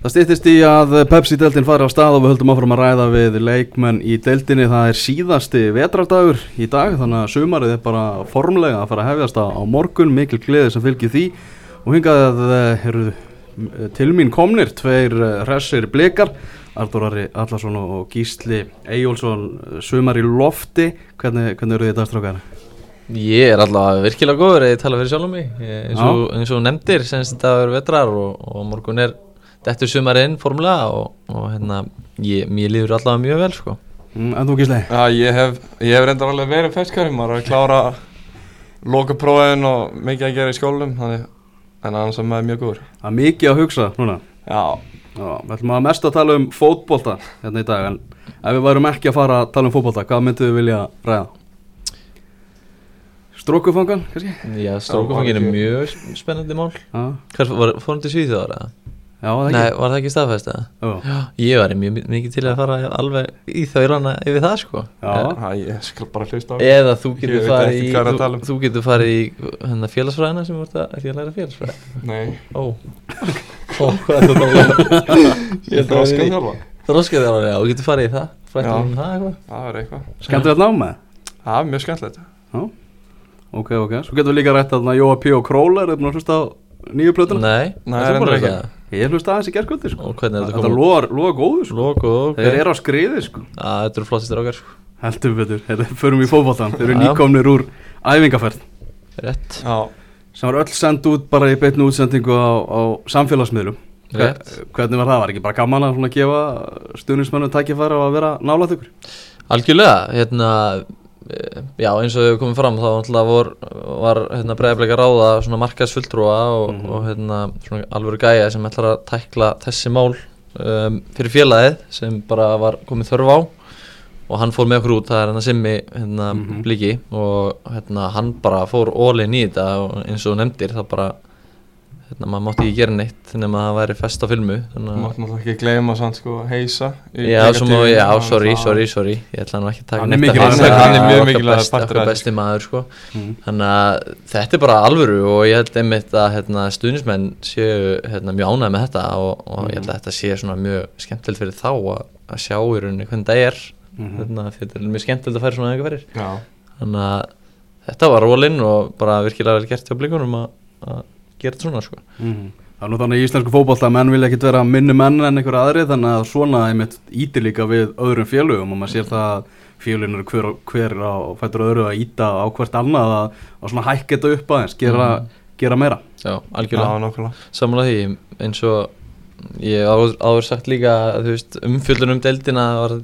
Það stýttist í að Pepsi-deltin fari á stað og við höldum áfram að ræða við leikmenn í deltinni. Það er síðasti vetrardagur í dag þannig að sumarið er bara formlega að fara að hefjast á morgun, mikil gleði sem fylgir því og hingað eh, eru til mín komnir tveir hressir blikar, Artur Ari Allarsson og Gísli Eyjólfsson, sumar í lofti. Hvernig, hvernig eru þið þetta strákar? Ég er alltaf virkilega góður eða ég tala fyrir sjálf um mig, eins og, eins og nefndir, senst þetta að vera vetrar og, og morgun er Þetta er sumarinn formulega og, og hérna, ég, mér líður allavega mjög vel sko. Mm, en þú Gísli? Já, ég hef, ég hef reyndar alveg verið ferskari, maður er að klára loka prófin og mikið að gera í skólum, þannig en annars er maður mjög góður. Það er mikið að hugsa núna. Já. Já, við ætlum að mest að tala um fótbolta hérna í dag, en ef við værum ekki að fara að tala um fótbolta, hvað myndum við vilja ræða? Strókufangan, kannski? Já, strókufangin er mjög spennandi mál. Hvað, fórum til Svíþjóðar eða? Já, það. Nei, var það ekki staðfæst? Já. Ég var mjög mikið til að fara alveg í þaulana yfir það sko. Já. Já, ég skal bara hlusta á það. Eða þú getur farið í, að þú, um. þú getur farið í hérna, félagsfræðina sem ert að, að læra félagsfræði. Nei, Ó, ó, hvað er þetta að ég er þróskað þjálfa. Þróskað þjálfari, já, þú getur farið í það. Frættum Já. um það eitthvað. Það er eitthvað. Skemmtilegt námið? Það er mjög skemmtilegt. Ok, ok. Svo getum við líka rætt að Jóa P. og Królar, er nýju plötuna? Nei, Nei, það er bara ekki. Ég hlusta aðeins í gerðskvöldi, sko. Og hvernig er þetta loðar góðu, sko. Lóku, ok. Þeir eru á skriði, sko. Já, þetta eru flottistir okkar sko. Heldur betur. Þetta förum í fótboltan. Þeir eru nýkomnir úr æfingaferð. Rétt, Já, Sem var öll send út bara í beitnu útsendingu á, á samfélagsmiðlum. Rétt. Hvernig var það? Var ekki bara gaman að gefa stuðnismennum tækifæri á að vera nálægt ykkur? Algjörlega, hérna, já eins og við komum fram þá vor, var hérna, bregðarleika ráða svona markaðsfulltrúa og, Mhm. og hérna, svona alvöru gæja sem ætlar að tækla þessi mál um, fyrir félagið sem bara var komið þörf á og hann fór með okkur út, það er hérna Simmi hérna, Mhm. bliki og hérna, hann bara fór ólinn í þetta og eins og nefndir það bara hérna, maður mátti ekki gera neitt nema að það væri fest á filmu þannig að mátt náttúrulega ekki gleyma sann sko heisa. í Já, svo má, negatífinu. já, Það er sorry, það- sorry, sorry Ég ætla nú ekki að taka Hann er neitt af mikilvægur. Hann er- hann er mjög mikilvægur besti- partur af Okkar þessu. besti maður, sko Mm. Þannig að þetta er bara alvöru og ég held einmitt að hérna, stuðnismenn séu hérna, mjög ánægð með þetta og, og ég held að þetta sé svona mjög skemmtilegt fyrir þá að, að sjá í rauninni hvernig það er Mhm. hérna, því þetta er mjög skemmtilegt að færa svona eitthvað fyrir Já, Þannig að þetta var rólinn og bara virkilega vel gert hjá blikunum að, að gera þetta svona, sko Mhm. Það er nú þannig í íslensku fótbolta að menn vilja ekkit vera minni menn en einhver aðri þannig að svona einmitt ítir líka við öðrum félögum og maður sér það að félögin eru hver, hver á fættur öðru að íta á hvert annað að, að svona hækka þetta upp aðeins, gera, gera meira. Já, algjörlega. Samanlega því, eins og ég hef áður, sagt líka að þú veist, umfjöldun um deildina var,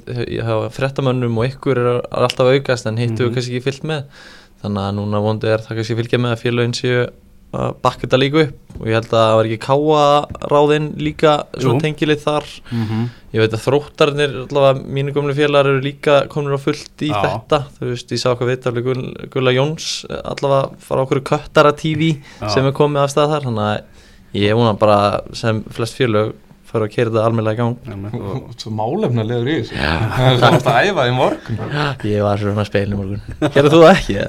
frettamönnum og ykkur er, er alltaf aukast en hittu Mhm. við kannski ekki fyllt með þannig að núna vondi er það kannski fylgja með að félögin séu að bakka þetta líka upp og ég held að það var ekki káa ráðinn líka svona tengilið þar Mm -hmm. ég veit að þróttarnir, allavega mínu gömlu félagar eru líka komin á fullt í Já. þetta þú veist, ég sá okkur viðtafli Gull, Gulla Jóns allavega fara okkur köttara TV Já. sem er komið af stað þar þannig að ég vona bara sem flest félög fyrir að kera þetta almennilega í gang og, Svo málefna leður í þessu. Það er svona að æfa í morgun. ég var svona að spila í morgun gerðu þú það ekki?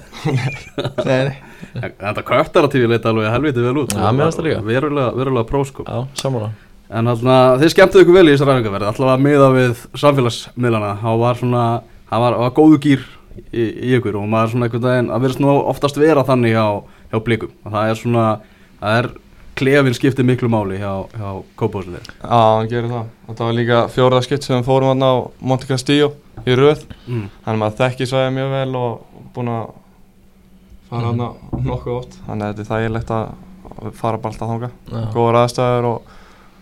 nei, nei þetta köttaratífi leita alveg helviti vel út. Það líka. Verulega, verulega sammála En alltaf, þið skemmtuðu ykkur vel í þessar ræðingarverði, alltaf að miða við samfélagsmiðlana, þá var svona, það var, var góðu gýr í, í ykkur og maður svona einhvern veginn, að verðist nú oftast vera þannig hjá, hjá blikum og það er svona, það er klefin skiptið miklu máli hjá, hjá kópáslega. Já, hann gerir það. Þetta var líka fjórða skipt sem fórum hann á Monte Castillo í röð. Mm. Þannig að maður þekki svæðið mjög vel og búin að fara Mhm. hann nokkuð oft. Þannig að þetta er þægilegt að fara bara alltaf þanga. já, Góðar aðstæður og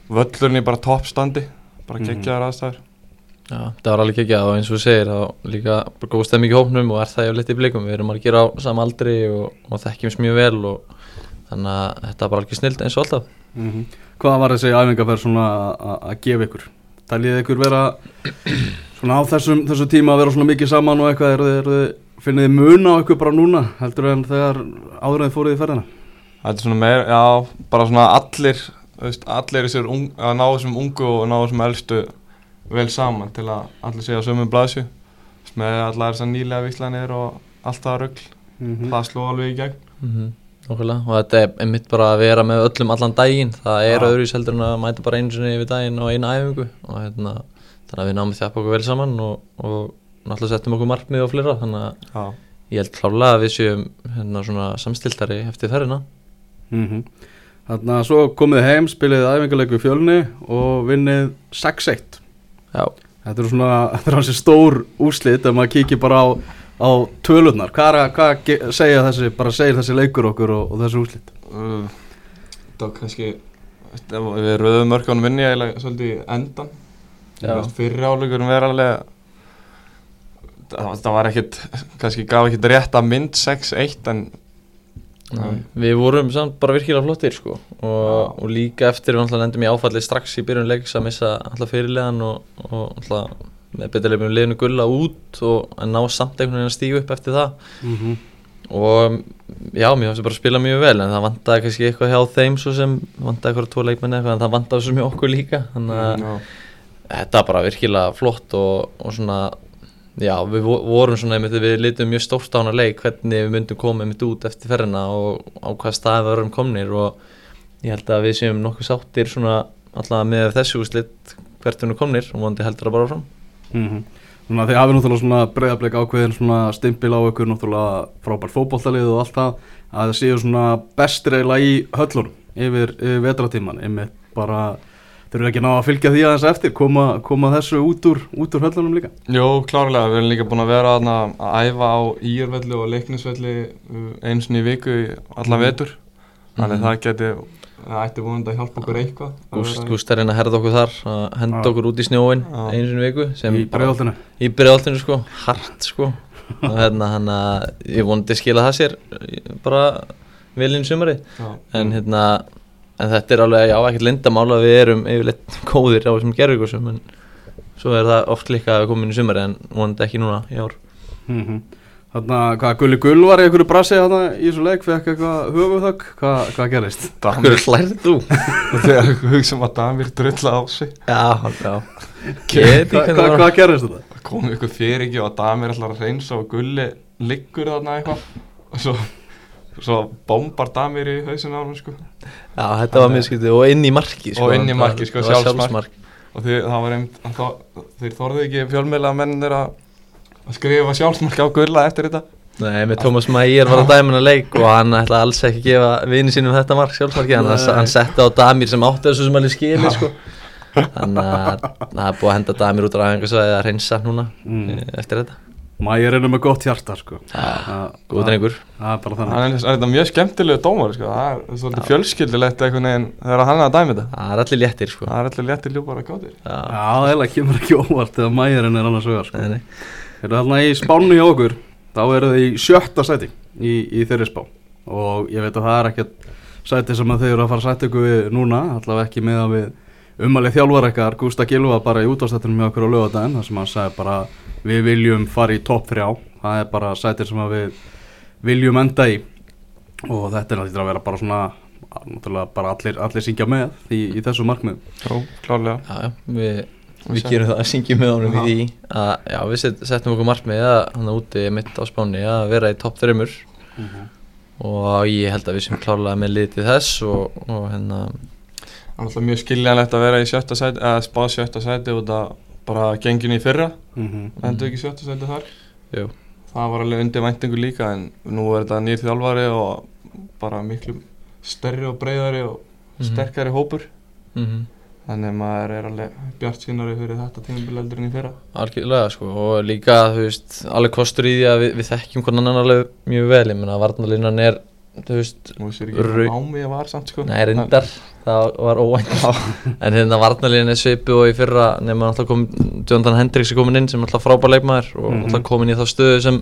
völlurinn í bara toppstandi. Bara Mhm. geggjaðar aðstæður. já, það var alveg ekki og eins og þú segir þá líka bara góð stemming í hópnum og er það yfirleitt í blikum við erum margir á sama aldri og, og þekkjumst mjög vel og þannig að þetta er bara alveg snild eins og alltaf Mm Hvað var þessi æfingarverð svona að- að gefa ykkur? Talið ykkur vera svona á þessum, þessum tíma að vera svona mikið saman og eitthvað, eru þið, eru þið, finnið þið mun á ykkur bara núna heldur en þegar áður en þið fóruð í ferðina? Þetta er svona meir, já, bara svona allir, veist, allir þessir ung, að ná þessum ungu og ná þessum elstu vel saman til að allir segja sömum blaðsju. Með allar þessar nýlega visslanir og allt það rugg. Mm Það sló alveg í gegn. mm Nákvæmlega, og þetta er einmitt bara að vera með öllum allan daginn. Það er Já. öðruvis heldur en að mæta bara einu sinni yfir daginn og eina æfingu. Og hérna, þannig að við náum þjapa okkur vel saman og, og náttúrulega settum okkur markmið og fleira. Þannig að Já, ég held klálega að við séum hérna svona samstiltari eftir ferðina. Mm Þannig að svo komið heim, spilið æfingarleiku í fjölni og vinnið 6-1 Já, Þetta eru svona, þetta er hansi stór úrslit ef maður kíkir bara á, á tölurnar. Hvað, er að- hvað segja þessi, bara segir þessi leikur okkur og, og þessi úrslit? uh, það var kannski við röðum mörkunum inn í eiginlega svolítið endan fyrir vera alveg það, það var ekkit kannski gaf ekkit rétt að mynd 6-1 en Nei, Við vorum samt bara virkilega flottir sko. Og, og líka eftir við lendum í áfalli strax í byrjun leiks að missa alltaf fyrirlegan og, og alltaf með beturleifum liðinu gulla út og en ná samt einhvern veginn að stígu upp eftir það. Mm -hmm. og já, mér fannst bara að spila mjög vel en það vantaði kannski eitthvað hjá þeim svo sem vantaði eitthvað tvo leikmenn eitthvað en það vantaði svo hjá okkur líka. Þannig að já, þetta var bara virkilega flott og, og svona já, við vo- vorum svona einmitt, við litum mjög stórt á hana leik hvernig við myndum koma einmitt út eftir ferðina og á hvað stað við erum komnir og ég held að við séum nokkuð sáttir svona alltaf með þessu úrslit hvert við erum komnir og vonandi heldur það bara fram Mm Þannig að þið hafið náttúrulega svona breyðablik ákveðin svona stimpil á ykkur náttúrulega frábær fótboltalið og allt það að það séu svona bestir eiginlega í höllunum yfir, yfir vetratíman einmitt bara þeir eru ekki ná að fylgja því aðeins eftir koma, koma þessu út úr, út úr höllunum líka. Jó, klárlega, við erum líka búin að vera þarna að æfa á Írvelli og leiknisvelli einu sinni í viku allan Mhm. vetur. Þannig Mhm. það geti, það ætti vonandi að hjálpa okkur eitthvað að Gúst, Gúst er einn að herða okkur þar að henda Já. okkur út í snjóin einu sinni í viku sem í breiðoltinu í bregðaltinu sko, hart sko. Og hérna hann að ég vonandi skila það sér bara í sumari Já. en hérna en þetta er alveg, já, ekkert lindamál að við erum yfirleitt góðir á þessum gerðvíkusum en svo er það oft líka að við komum inn í sumari en vonandi ekki núna í ár. Mm Þannig að hvað Gulli Gull var í einhverju brasi þarna í þessu leik fekk eitthvað höfuðhögg hvað, hvað gerist? Damir, hlærið þú? þegar við hugsaum að Damir drulla á sig Já, já Get Hva, ekki hva, hvernig hvað gerist þetta? það kom ykkur fyrir ekki og Damir ætlar að reynsa og Gulli liggur þarna eitthvað og svo, svo bombar Damir í hausin á hann sko. Já, þetta var mjög skytið og inn í marki sko, Og inn í markið, sko, sjálfsmark. og því, það var einmitt að þá, þeir þorðu ekki fjölmiðla mennir að að skrifa sjálfsmark á Gulla eftir þetta. Nei, með Tómas Mægir var að dæmina leik og hann ætlaði alls ekki að gefa vini sínum þetta mark sjálfsmarki hann, hann setti á Damir sem átti þessu sem alveg skilir sko. þannig að það er búið að henda Damir út á ræðingarsvæði að reynsa núna Mm. mm. eftir þetta. Mægir er með gott hjarta sko. Það- góð drengur. er hann er, er þetta mjög skemmtilegu dómar sko. það er svolítið fjölskyldilegt einhvern veginn þegar hann er að dæmi þetta. Það er allir léttir sko. það er allir léttir ljúpar að gátir Já, Já. Þeir eru þarna í spánu hjá okkur Þá eru þið í sjötta sæti í, í þeirri spá. Og ég veit að það er ekkert sæti sem að þeir eru að fara að sæta ykkur við núna Allavega ekki með að við umalið þjálfar ekkar Gústa Gilva bara í útastættunum með okkur á lögadaginn þar sem hann sagði bara við viljum fara í topp þrjá. Það er bara sæti sem að við viljum enda í. Og þetta er náttúrulega að vera bara svona Náttúrulega bara allir, allir syngja með í, í þessu markmið Jó, klárlega. Já, já, við, við sem- gerum það að syngjum með honum í Já. því. Að já, við set, settum okkur markmið að hann úti mitt á spáni að vera í topp þreymur og ég held að við sem klárlega með litið þess og, og hérna Það er alltaf mjög skiljanlegt að vera í sjötta sæti eða spá sjötta sæti út að bara genginu í fyrra. Mm -hmm. endur ekki í sjötta sæti þar. Jú, það var alveg undir væntingu líka en nú er þetta nýr þjálfari og bara miklu stærri og breyðari og Mhm. sterkari hópur þannig að maður er alveg bjart sínari fyrir þetta tímabil eldur en í fyrra. Algjörlega sko og líka þú veist alveg kostur í því að við, við þekkjum hvernig annan alveg mjög vel. Ég menna varnarlinnan er þú veist er Rau- ekki ámi ég var samt sko. Nei, reyndar, það var óvænt. En hérna varnarliðin er svipu og í fyrra nema alltaf kom Jonathan Hendricks er komin inn sem alltaf frábær leikmaður og Mhm. alltaf komin í þá stöðu sem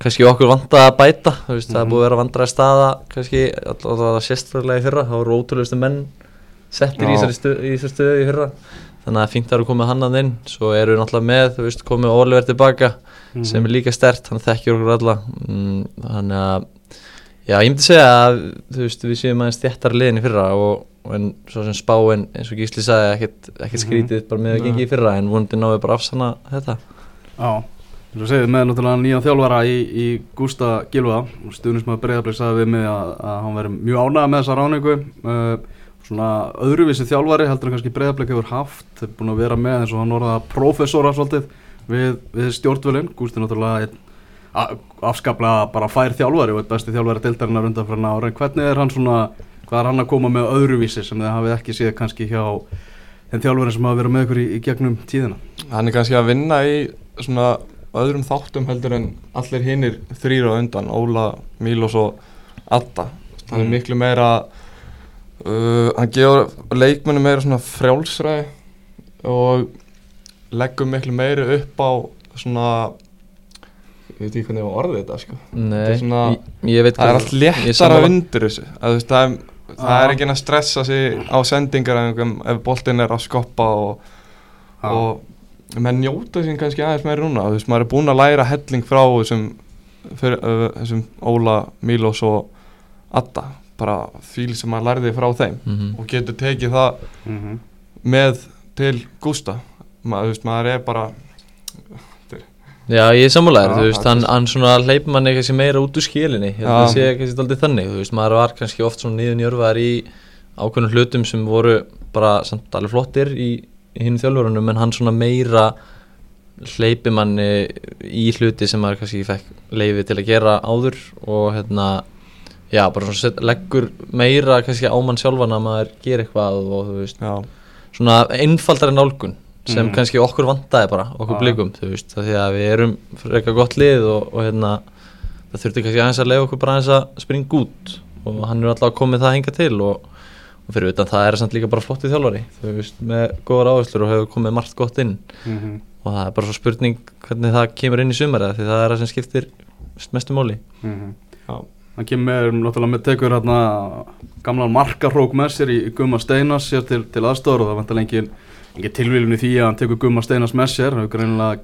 kannski okkur vantaði að bæta. Þú veist, það er Mhm. búið að vera vandraði settir í þessari stöðu, stöðu í fyrra. Þannig að fínt að eru komið hann að inn. Svo eru við náttúrulega með, þú veist, komið Oliver tilbaka sem er líka stert, hann þekkjur okkur alla. Mm, þannig að já, ég myndi segja að þú veist, við séum aðeins þéttar liðin í fyrra og, og en svo sem spáin eins og Gísli sagði, ekkert, ekkert Mhm. skrítið bara með að gengi í fyrra en vonandi náðu bara afsanna þetta. Já, Þú segir með náttúrulega nýjan þjálfara í, í Gústa Gilva stuðnismæður Breiðarblik sagði við mig að, að hann svona öðruvísi þjálfari heldur en kannski Breiðarblik hefur haft þeir búin að vera með eins og hann orðaða professora svolítið við, við stjórnvölin Gústi náttúrulega afskaplega bara fær þjálfari og eitt besti þjálfari deildarinnar undan fyrir ára en hvernig er hann svona, hvað er hann að koma með öðruvísi sem þið hafið ekki séð kannski hjá þeim þjálfari sem hafa verið með ykkur í, í gegnum tíðina Hann er kannski að vinna í svona öðrum þáttum heldur en allir hinnir þrýra undan, Óla, Mílos og Adda. Hann er Mm. miklu meira, uh, hann gefur leikmennu meira svona frjálsræði og leggur miklu meira upp á svona, ég veit ekki hvernig ég var orða þetta sko. Nei, Þetta er svona- ég, ég veit Það er hvað- allt léttara undir þessu. Að, þú veist, það, er, það er ekki að stressa sig á sendingar ef boltin er að skoppa og, og menn njóta sín kannski aðeins meira núna. Þú veist, maður er búinn að læra helling frá þessum, fyrir, uh, þessum Óla, Mílos og Adda bara fíl sem maður lærði frá þeim Mhm. og getur tekið það mm með til Gústa maður, þú veist, maður er bara Já, ég er sammálaður, þú veist, hann, hann svona hleypur manni kannski meira út úr skilinni, ég held að Já. það sé kannski aldrei þannig, þú veist, maður var kannski oft svona nýðun jörfaðar í ákveðnum hlutum sem voru bara samt alveg flottir í, í hinn þjálfurunum, en hann svona meira hleypur manni í hluti sem maður kannski fekk leiði til að gera áður og hérna, já, bara svona set, leggur meira kannski á mann sjálfan að maður gera eitthvað og þú veist, já, svona einfaldari nálgun sem Mhm. kannski okkur vantaði bara, okkur blikum þú veist, af því að við erum frekar gott lið og, og hérna það þurfti kannski aðeins að leiða okkur bara aðeins að springa út og hann er alltaf komið það hinga til og, og fyrir utan það er samt líka bara flottið þjálfari þú veist, með góðar áherslur og hefur komið margt gott inn. -hmm. og það er bara svo spurning hvernig það kemur inn í sumarið því það er það sem skiptir mestu móli já, Hann kemur náttúrulega með tekur hérna gamlan markarrók með sér í, í Gumma Steinas sér til, til aðstofur og það vantar engin, engin tilvílun í því að hann tekur Gumma Steinas með sér greinilega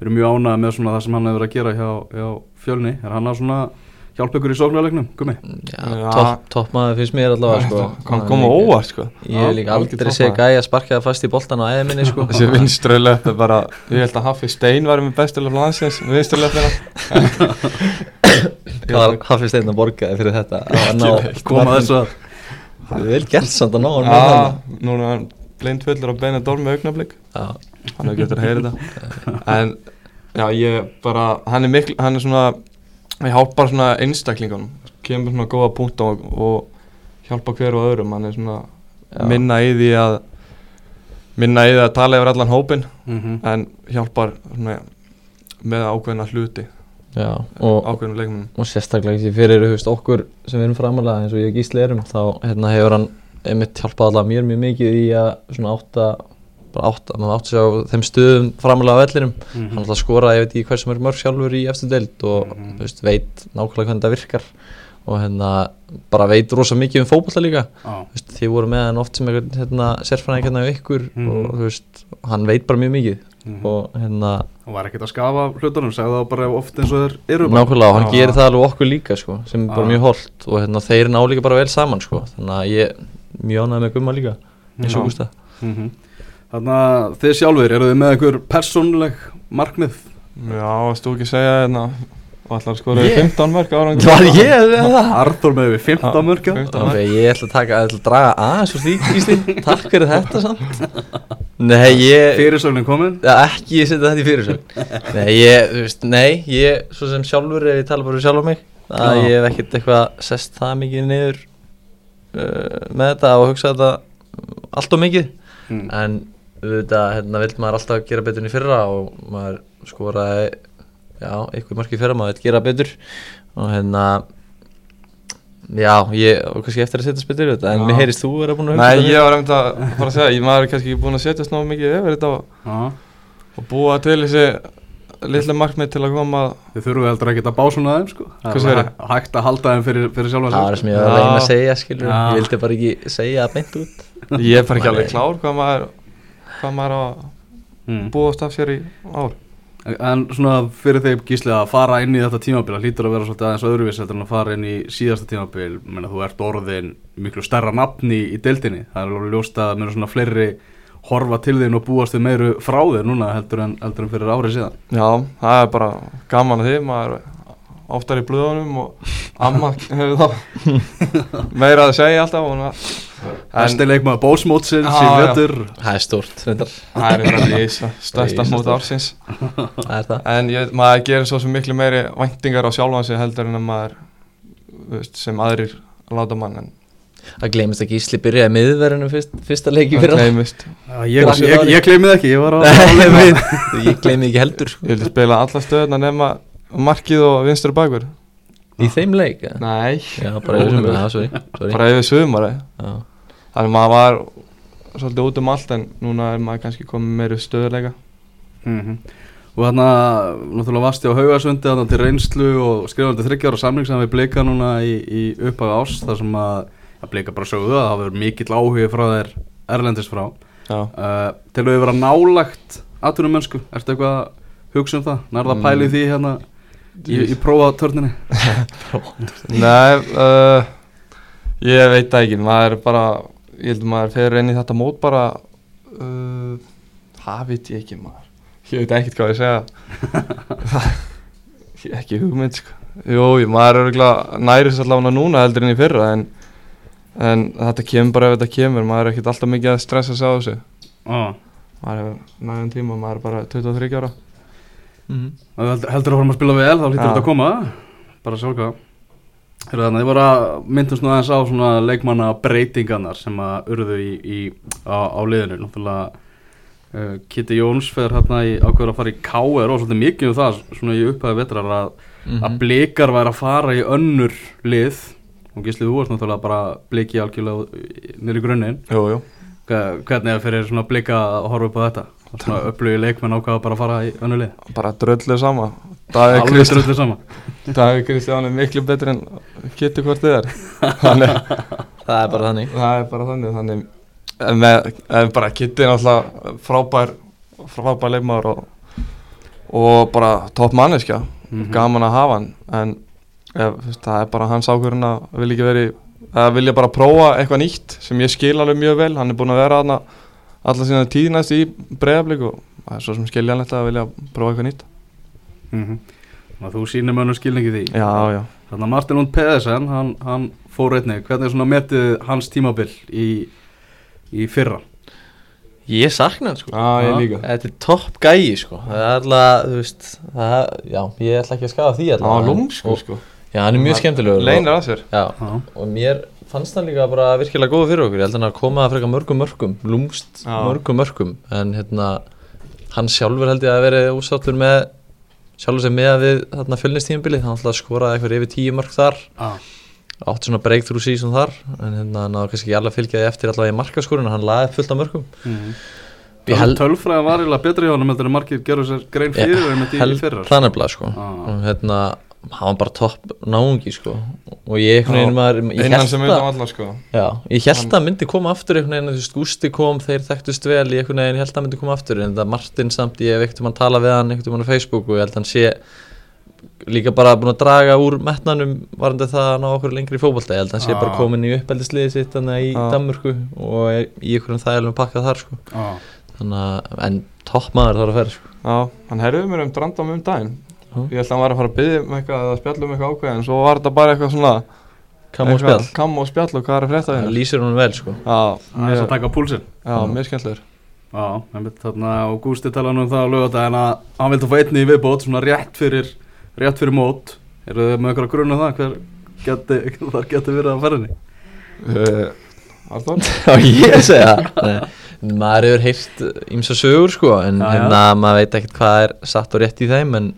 verið mjög ánægð með svona það sem hann hefur að gera hjá, hjá fjölni er hann að svona hjálpa ykkur í sóknarleiknum, Gummi? Já, Já. topp top maður finnst mér allavega sko. kom á óvart sko Ég hef líka aldrei toppmaður. gæja sparkaða fast í boltan á æði minni sko. þessi vinströðlöp er bara ég held að Hafi Stein var með besturlöp landsins vinströðlöpina Hvað hafði steinn að borgaði fyrir þetta? Að ná Koma þessu að Það er vel gert samt að ná hann með þarna. núna hann blind fullur á Benidorm með augnablík hann hefur getur að heyra þetta. En já, ég bara hann er miklu, hann er svona ég hjálpar svona einstaklingunum. Kemur svona góða punkt og, og hjálpa hver og öðrum. Hann er svona Já. minna í því að minna í því að tala yfir allan hópin mm -hmm. en hjálpar svona með ákveðna hluti já og, ákveðna leikmunum og sérstaklega ekki fyrir veist, okkur sem við erum framalega eins og ég og Gísli erum þá hérna, hefur hann einmitt hjálpað allavega mjög mjög mikið í að svona átta bara átta, maður átti sig á þeim stöðum framalega á vellinum. Hann alltaf skoraði, ég veit ekki hversu mörg mörg sjálfur í eftir deild og Mhm. þú veist, veit nákvæmlega hvernig það virkar og hérna bara veit rosa mikið um fótballa líka. Þú veist, þið voru með hann oft sem hérna, sérfræðing hérna á ykkur Mhm. og þú veist, hann veit bara mjög mikið Mhm. og hérna, og var ekkert að skafa hlutunum, segði það bara oft eins og þeir eru bara nákvæmlega og hann Já. gerir það alveg okkur líka sko, sem er bara Já. mjög holdt og hérna, þeir ná líka bara vel saman sko, þannig að ég mjög ánægði með gumma líka eins og. Gústa mm Þannig að þið sjálfur, eru þið með einhver persónuleg markmið? já, þú ekki að segja hérna og ætlar að skora Ég? 15 mörg ára Var ég að það? Arþór með við 15 Já, mörgja 15. Ok, ég ætla að taka, ég ætla að draga aðeins úr því Gísli, takk fyrir þetta samt. Nei, ég Fyrirsögnin komin? Já, ekki ég setja þetta í fyrirsögn. Nei, ég, þú veist, nei, ég, svo sem sjálfur ef ég tala bara sjálf á mig. Að ég hef ekkert eitthvað sest það mikið niður uh, með þetta og hugsa þetta allt og mikið. Mm. en auðvitað, hérna, vill maður alltaf gera betur en í fyrra og maður skoraði já, eitthvað markið fyrra, maður vill gera betur. Og hérna já, ég, og kannski eftir að setja betur í þetta, en Já. mér heyrist þú vera búin að hugsa Nei, ég var einmitt að fara að segja, ég maður er kannski ekki búin að setja sná mikið yfir þetta og, búa til þessi litlu markmið til að koma. Þið þurfum heldur að bá svona þeim sko. Það Hvað er segirðu? hæ- hægt að halda þeim fyrir, fyrir sjálfa Það var það sem ég var að reyna að segja, skilur. Já. Ég vildi bara ekki segja það beint út. Ég er bara ekki alveg klár hvað maður hvað maður að mm. búast af sér í ár En svona fyrir þeim gísli að fara inn í þetta tímabil Það hlýtur að vera svolítið aðeins heldur en að fara inn í síðasta tímabil. Menna þú ert orðin miklu stærra nafni í deildinni. Það er alveg ljóst að mér svona fleiri horfa til þín og búast við meiru frá þér núna heldur en, heldur en fyrir árið síðan. Já, það er bara gaman að því maður er oftar í blöðunum og amma hefur þá meira að segja alltaf og Besti leikmaður bósmótsins í vetur. Það er reyndar það er einhverja í stærsta Í mót ársins. er en ég, maður gerir svo miklu meiri væntingar á sjálfan sig heldur en að maður veist, sem aðrir láta mann en Það gleymist að Gísli byrjaði miðverðinu fyrst, fyrsta leiki það fyrir gleymist. Já, Ég, ég, ég gleymið ekki, ég var á Ég gleymi ekki heldur. Ég vildi spila alla stöðuna nema markið og vinstur bakur. Í þeim leik eða? nei, Já, bara yfir sumar Já. þannig maður var svolítið út um allt en núna er maður kannski komið meiri stöðuleika Mhm. Og þarna, náttúrulega varst ég á Haugasundi þarna til reynslu og skrifandi þryggjára samling sem við blika núna í, í upphag ás þar sem að, að blika bara sögðu að það verður mikill áhugi frá þér erlendis frá. Uh, Til að við vera nálagt atvinnum mennsku, ertu eitthvað að hugsa um það? Nærða að pæli því hérna í, í prófa törninni? nei uh, ég veit ekki. Maður er bara, ég held að maður fer inn í þetta mót bara uh, það veit ég ekki maður ég veit ekkert hvað ég segja Ég- ekki hugmynd sko. jú, maður er örgulega næris allavega núna heldur en í fyrra en, en þetta kemur bara ef þetta kemur maður er ekkert alltaf mikið að stressa sig á þessu Ah. maður er nægum tíma, maður er bara 23 ára Mhm. Heldur heldur að fórum að spila vel, þá hlýtur Já. þetta að koma bara sjálfka Þannig að þið voru að myndast nú aðeins á svona leikmanna breytingarnar sem að urðu í, í, á, á liðinu Náttúrulega uh, Kitty Jóns fer hérna í ákveður að fara í KR og svolítið mikið um það svona í upphæði vetrar að, Mhm. að blikar væri að fara í önnur lið. Og Gísli þú varst náttúrulega bara bliki algjörlega nýri grunninn. Hvernig er fyrir svona blika að horfa upp á þetta? Svona upplögi leikmenn ákveða bara að fara í önnur lið. Bara dröllu sama. Alveg drullu sama. Davíð Kristján er miklu betri en getur hvort þið er. Það er bara þannig. Það er bara þannig þannig en með, en bara Kitty er náttúrulega frábær frábær leikmaður og, og bara topp manneskja. Mhm. gaman að hafa hann. En ef, það er bara hans ákvörðun að vilja ekki veri að vilja bara prófa eitthvað nýtt sem ég skil alveg mjög vel. Hann er búin að vera aðna alla sína tíðnæst í breiðablík og það er svo sem skiljanlegt að vilja prófa eitthvað nýtt. Mm að þú sýnir mönnum skilningi því. Já, já, Þannig að Martin Lund Pedersen, hann, hann fór einnig. Hvernig er svona metið hans tímabil í, í fyrra? Ég sakna hann sko. Já, líka. Þetta er topp gæi sko. Það er alltaf, þú veist það, Já, ég ætla ekki að skafa því alltaf var lúmsku sko. Já, hann er mjög skemmtilegur leynir að sér. Já, Já, og mér fannst hann líka bara virkilega góð fyrir okkur. Ég held hann að koma að freka mörgum mörgum Lúmst Já. mörgum mörgum En hérna, hann sjálfur held ég að verið úsáttur með Sjálfur sem með við þarna fjölnistímabilið. Hann alltaf skoraði eitthvað yfir tíu mörg þar. Ah. Átti svona breakthrough season þar En hérna, hann náðu kannski ekki alveg fylgjaði eftir allavega í markaskorun Hann laði fullt af mörgum mm. Ég held- Tölfræðan var eiginlega betri hjá hann heldur en margir gerðu sér grein fyrir í held fyrra það nefnilega sko. Ah. og hérna hann var bara topp náungi sko. Og ég einhvern veginn maður ég innan held sem að utan allar sko. Já, ég held að myndi koma aftur einhvern veginn þú veist Gústi kom þeir þekktust vel ég einhvern veginn held að myndi koma aftur en það Martin samt ég hef einhvern veginn tala við hann einhvern veginn á Facebook og ég held að hann sé líka bara búin að draga úr metnanum varandi það að ná okkur lengri í fótbolta. Ég held að hann sé bara Ah. komin í uppeldisliði sitt þannig í Ah. Danmörku og er í einhverjum þægilegum pakkað þar sko. Ah. þannig að en toppmaður þarf að ferða sko. Já, hann herðið mér um drandam um daginn. Já. ég held að hann var að fara að byggja um eitthvað eða spjalla um eitthvað ákveð en svo var þetta bara eitthvað svona kam og spjall. kam og spjall og hvað er að frétta það þínu lýsir hún vel sko. Já, Það er að púlsinn. Já, þarna og Gústi tala nú um það á lögadaginn að hann vildi fá einni í viðbót svona rétt fyrir, rétt fyrir mót eru þið með eitthvað grunn um það hver geti, þar geti verið að ferðinni uh, Arþór? Já, ég segja Maður hefur heyrt ímsa sögur sko En Já, já. hérna, maður veit ekkert hvað er satt og rétt í þeim En,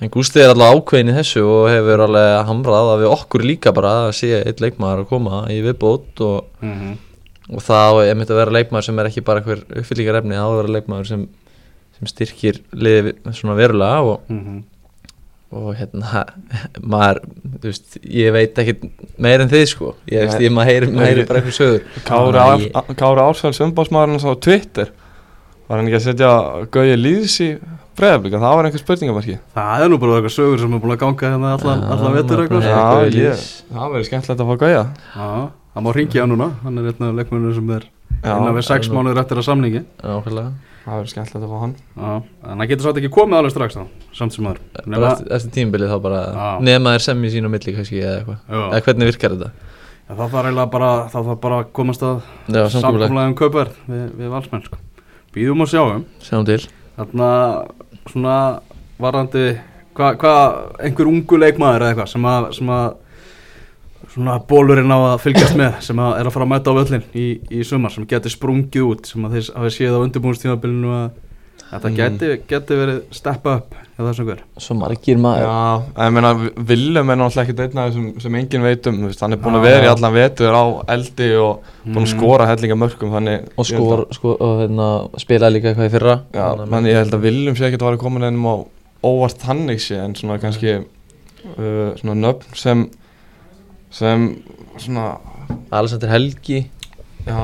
en Gústi er alveg ákveðin í þessu Og hefur alveg hamrað að við okkur líka bara Að sé eitt leikmaður að koma í viðbót Og, mm -hmm. og það er myndi að vera leikmaður sem er ekki bara einhver uppfyllingar efni Það á að vera leikmaður sem, sem styrkir liði svona verulega Og, Mhm. Og hérna maður, þú veist, ég veit ekkert meir en þið sko. Ég veist, ég maður heyri, maður heyri bara einhver sögur. Kári, Þannig að Ár, ég- Kári Ársfælds umbásmaðurinn á Twitter. Var hann ekki að setja Gauði Lýðs í breyðablíka, það var einhver spurningamarki Það er nú bara eitthvað sögur sem er búin að ganga hérna allan, maður eitthvað Lýðs. það verður skemmtilegt að fá Gauða Já, það má ringja hann núna, hann er einn af leikmennir sem er Já, innan við sex mánuður eftir að samningi. Nákvæmlega það verður skemmtilegt að fá hann Já, en það getur svo ekki komið alveg strax þá, samt sem aður eftir, eftir tímbilið þá bara Já. nema þér sem í sín og milli kannski eða eitthvað. Eða hvernig virkar þetta? Já, það þarf eiginlega bara, það þarf bara að komast að Já, samkvæmlega um kaupverð við, við valsmenn sko. Býðum og sjáum Sjáum til Þarna svona varandi hvað, hva, einhver ungu leikmaður eða eitthvað sem að, sem að svona bólurinn á að fylgjast með sem að er að fara að mæta á völlin í, í sumar sem getur sprungið út sem að þeir hafa séð á undirbúinstímabilinu að þetta Mm. geti, verið step up hjá þessum hver Svo margir maður. Já, ég meina, Willem er náttúrulega ekkert einn af þessum sem enginn veit um, þú veist, hann er búinn að vera í allan vetur á eldi og búinn að Mm. skora hellinga mörgum, Og skor, sko, og hérna, spilaði líka eitthvað í fyrra. Já, menn ég held að Willem sé ekkert að vera komin ennum á óvart þannig sé, en svona kannski uh, svona nöfn sem sem svona Alexander Helgi. Já,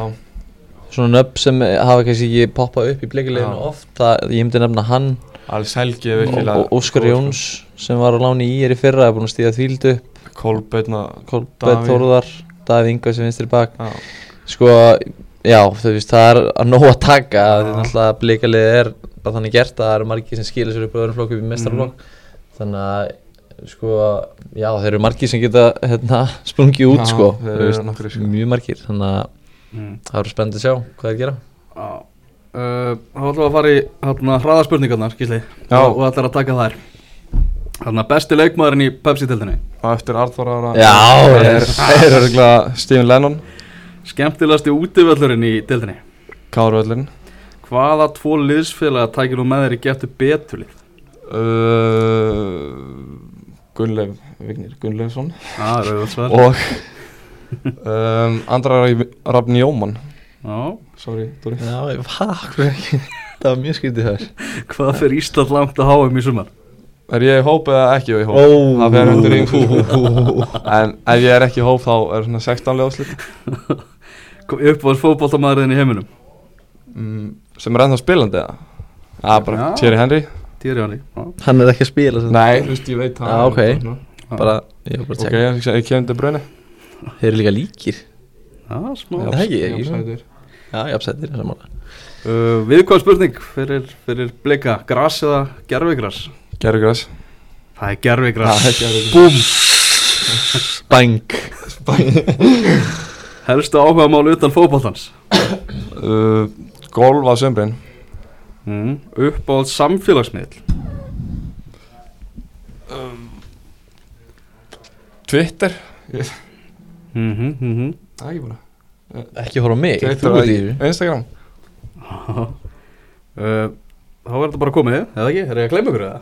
Svona nöfn sem hafa kannski ekki poppað upp í blikileginu Já. oft það, Ég myndi nefna hann. Alls Helgi er virkilega Óskar Jóns sem var á láni í er í fyrra er búin að stíða þvíldu upp. Og Kolbett Davíð. Inga sem vinstri bak. Já, Sko, já, þú veist, það er að nóg að taka Já. Því náttúrulega blikalið er bara þannig gert að það eru margir sem skilja sér upp á öðrum flokku í mestarflokk Þannig að, sko, já, þeir eru margir sem geta, hérna, sprungið út, Já, sko. þeir þú eru veist, nokkrir, sko. Mjög margir, þannig að mm. það verður spennandi að sjá hvað þeir gera. Já, uh, þá ætlum við að fara í hérna, hraðaspurningarnar, skýsli Já. og, og ætlar að taka þær. Þannig að besti leikmaðurinn í Pepsi-tildinni og eftir Arþór ára Já, er, er örgulega Stephen Lennon. Skemmtilegasti útivöllurinn í tildinni Kárvöllin Hvaða tvo liðsfélaga tækir þú með þér í getur betulið? uh, Gunnleif Vignir Gunnleifsson. Er svar. Og um, Andra Rafn Jóman Já, sorry, Dóri. Já, hvað, Það var mjög skytið þar. Hvað fyrir Ísland langt að háum í sumar? er ég í hóp eða ekki í hóp Ó. það fer undir yngur en ef ég er ekki í hóp þá er svona 16 leðslit Uppáðs fótboltamæðurinn í heiminum? Mm, sem er ennþá spilandi eða? Já, bara. Thierry Henry Týri hann í Hann er ekki að spila sem Nei, þú veist, ég veit það. Já, ok. Svona. Bara, ég var bara að Ok, tjekka. ég, ég kemur til bröni Þeir eru líka líkir. Já, smá. Það ekki, ekki. Jafnsætur. Já, mála uh, Viðkvæð spurning fyrir, fyrir blika. Gras eða gerfigras? Það er gerfigras Það er gerðugræs Búm. Bang Helstu áhuga mál utan fótboltans? Uh, Golf á sömbrin mm. Uppáðs samfélagsmiðl Twitter mm -hmm, mm -hmm. Það er ekki bara Ekki horfa mig, Twitter þú ert í Instagram uh, Þá er þetta bara komið, eða ekki? Er ég að gleyma ykkur eða?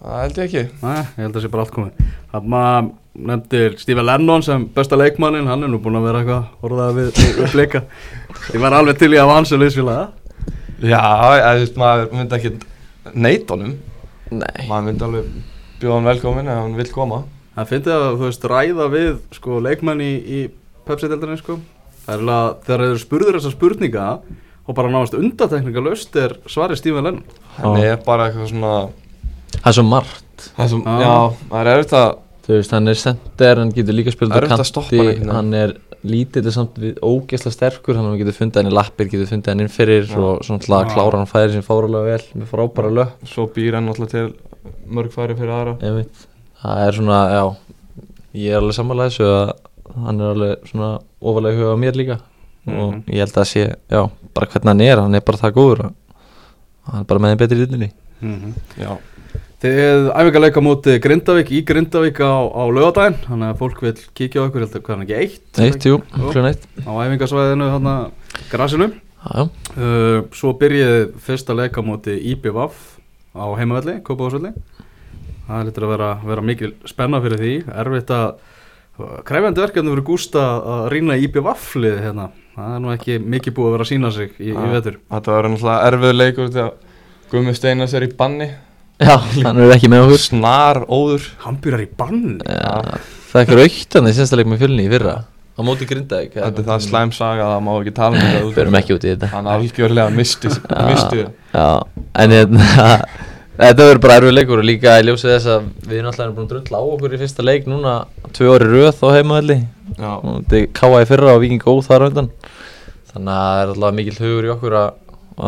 Það held ég ekki Nei, ég held að það sé bara allt komið Þannig maður nefndir Stephen Lennon sem besta leikmannin Hann er nú búinn að vera eitthvað orðað við, við, við blika Ég var alveg til í að vansa liðsfélaga Já, þú veist, maður myndi ekki neyta honum Nei Maður myndi alveg bjóða hann velkomin ef hann vill koma Það finnst ég að þú veist ræða við sko, leikmenn í, í Pepsi-deldarinn sko. Það er alveg að þegar þeir eru spurður þessar spurninga og bara náðast undatekningalöst er svarið Stephen Lennon Hann er bara eitthvað svona Það er svo margt Það er svo, Já. það er erfitt að Þú veist, hann er center, hann getur líka spilað á kanti. Hann er lítill samt við ógeðslega sterkur Hann getur fundið hann í lappir, getur fundið hann inn fyrir Já. Og svona til að Já. klára hann færi sem fárulega vel Með frábæra lög Svo býr hann alltaf til mörg færi fyrir aðra Einmitt. Það er svona, já Ég er alveg sammála þessu að Hann er alveg svona ofalega huga á mér líka Og Mhm. ég held að sé, já, bara hvernig hann er Hann er bara það góður og Hann er bara með þeim betri í dillinni mm Já, Þið æfingarleika móti Grindavík í Grindavík á, á lögadaginn Þannig að fólk vil kíkja á að hvað er ekki eitt? Eitt, jú, klun eitt. Á æfingarsvæðinu hann að grasinu uh, Svo byrjiði fyrsta leika móti IBVF á heimavelli, Kópavásvelli Það lítur að vera, vera mikil spenna fyrir því. Erfitt að Kræfjandi verkefni fyrir Gústa að rýna IBVF-lið hérna. Það er nú ekki mikið búið að vera að sína sig í, í vetur. Þetta var náttúrulega erfið leikur þegar Gummi Steinas er í banni já hann er ekki með okkur. Snar óður. Hann byrjar í bann. Já, það er ekki raukt hann í sensta leik með fjölni í fyrra. Á móti Grindavík Þetta er það slæm saga að það má ekki tala um þetta út. Förum ekki út í þetta. Hann algjörlega misti, misti það Já, en hérna Þetta verður bara erfið leikur og líka í ljósið þess að við erum búin að drölla á okkur í fyrsta leik núna tvö ári röð á heimaðalli Já, og þetta er káa í fyrra og viking góð þar á undan. Þannig að það er alltaf mikil hugur í okkur að,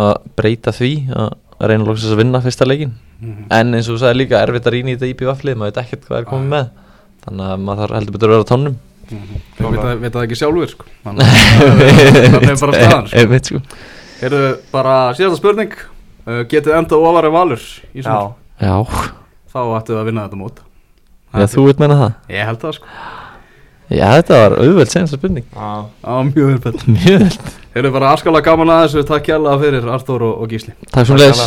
að breyta því að að reyna loksins að vinna fyrsta leikin en eins og þú sagði líka erfitt að rýna í þetta IPVF-lið maður veit ekkert hvað er komið með. Þannig að maður þarf heldur betur að vera á tónum Við veit það- veit það ekki sjálfur sko. Þannig að- þannig er bara staðan sko. Einmitt, sko. Heyrðu, bara síðasta spurning. Uh, Getið enda ofari valur í sumar? Já, Þá ættu að vinna þetta mót. Já þú veit menna það? Ég held það sko. Já, þetta var auðveld senast spurning. Já, mjög vel Mjög vel Heyrðu, bara afskala gaman að þessu. Takk hjálpa fyrir Arþór og, og Gísli. Takk svo leiðis.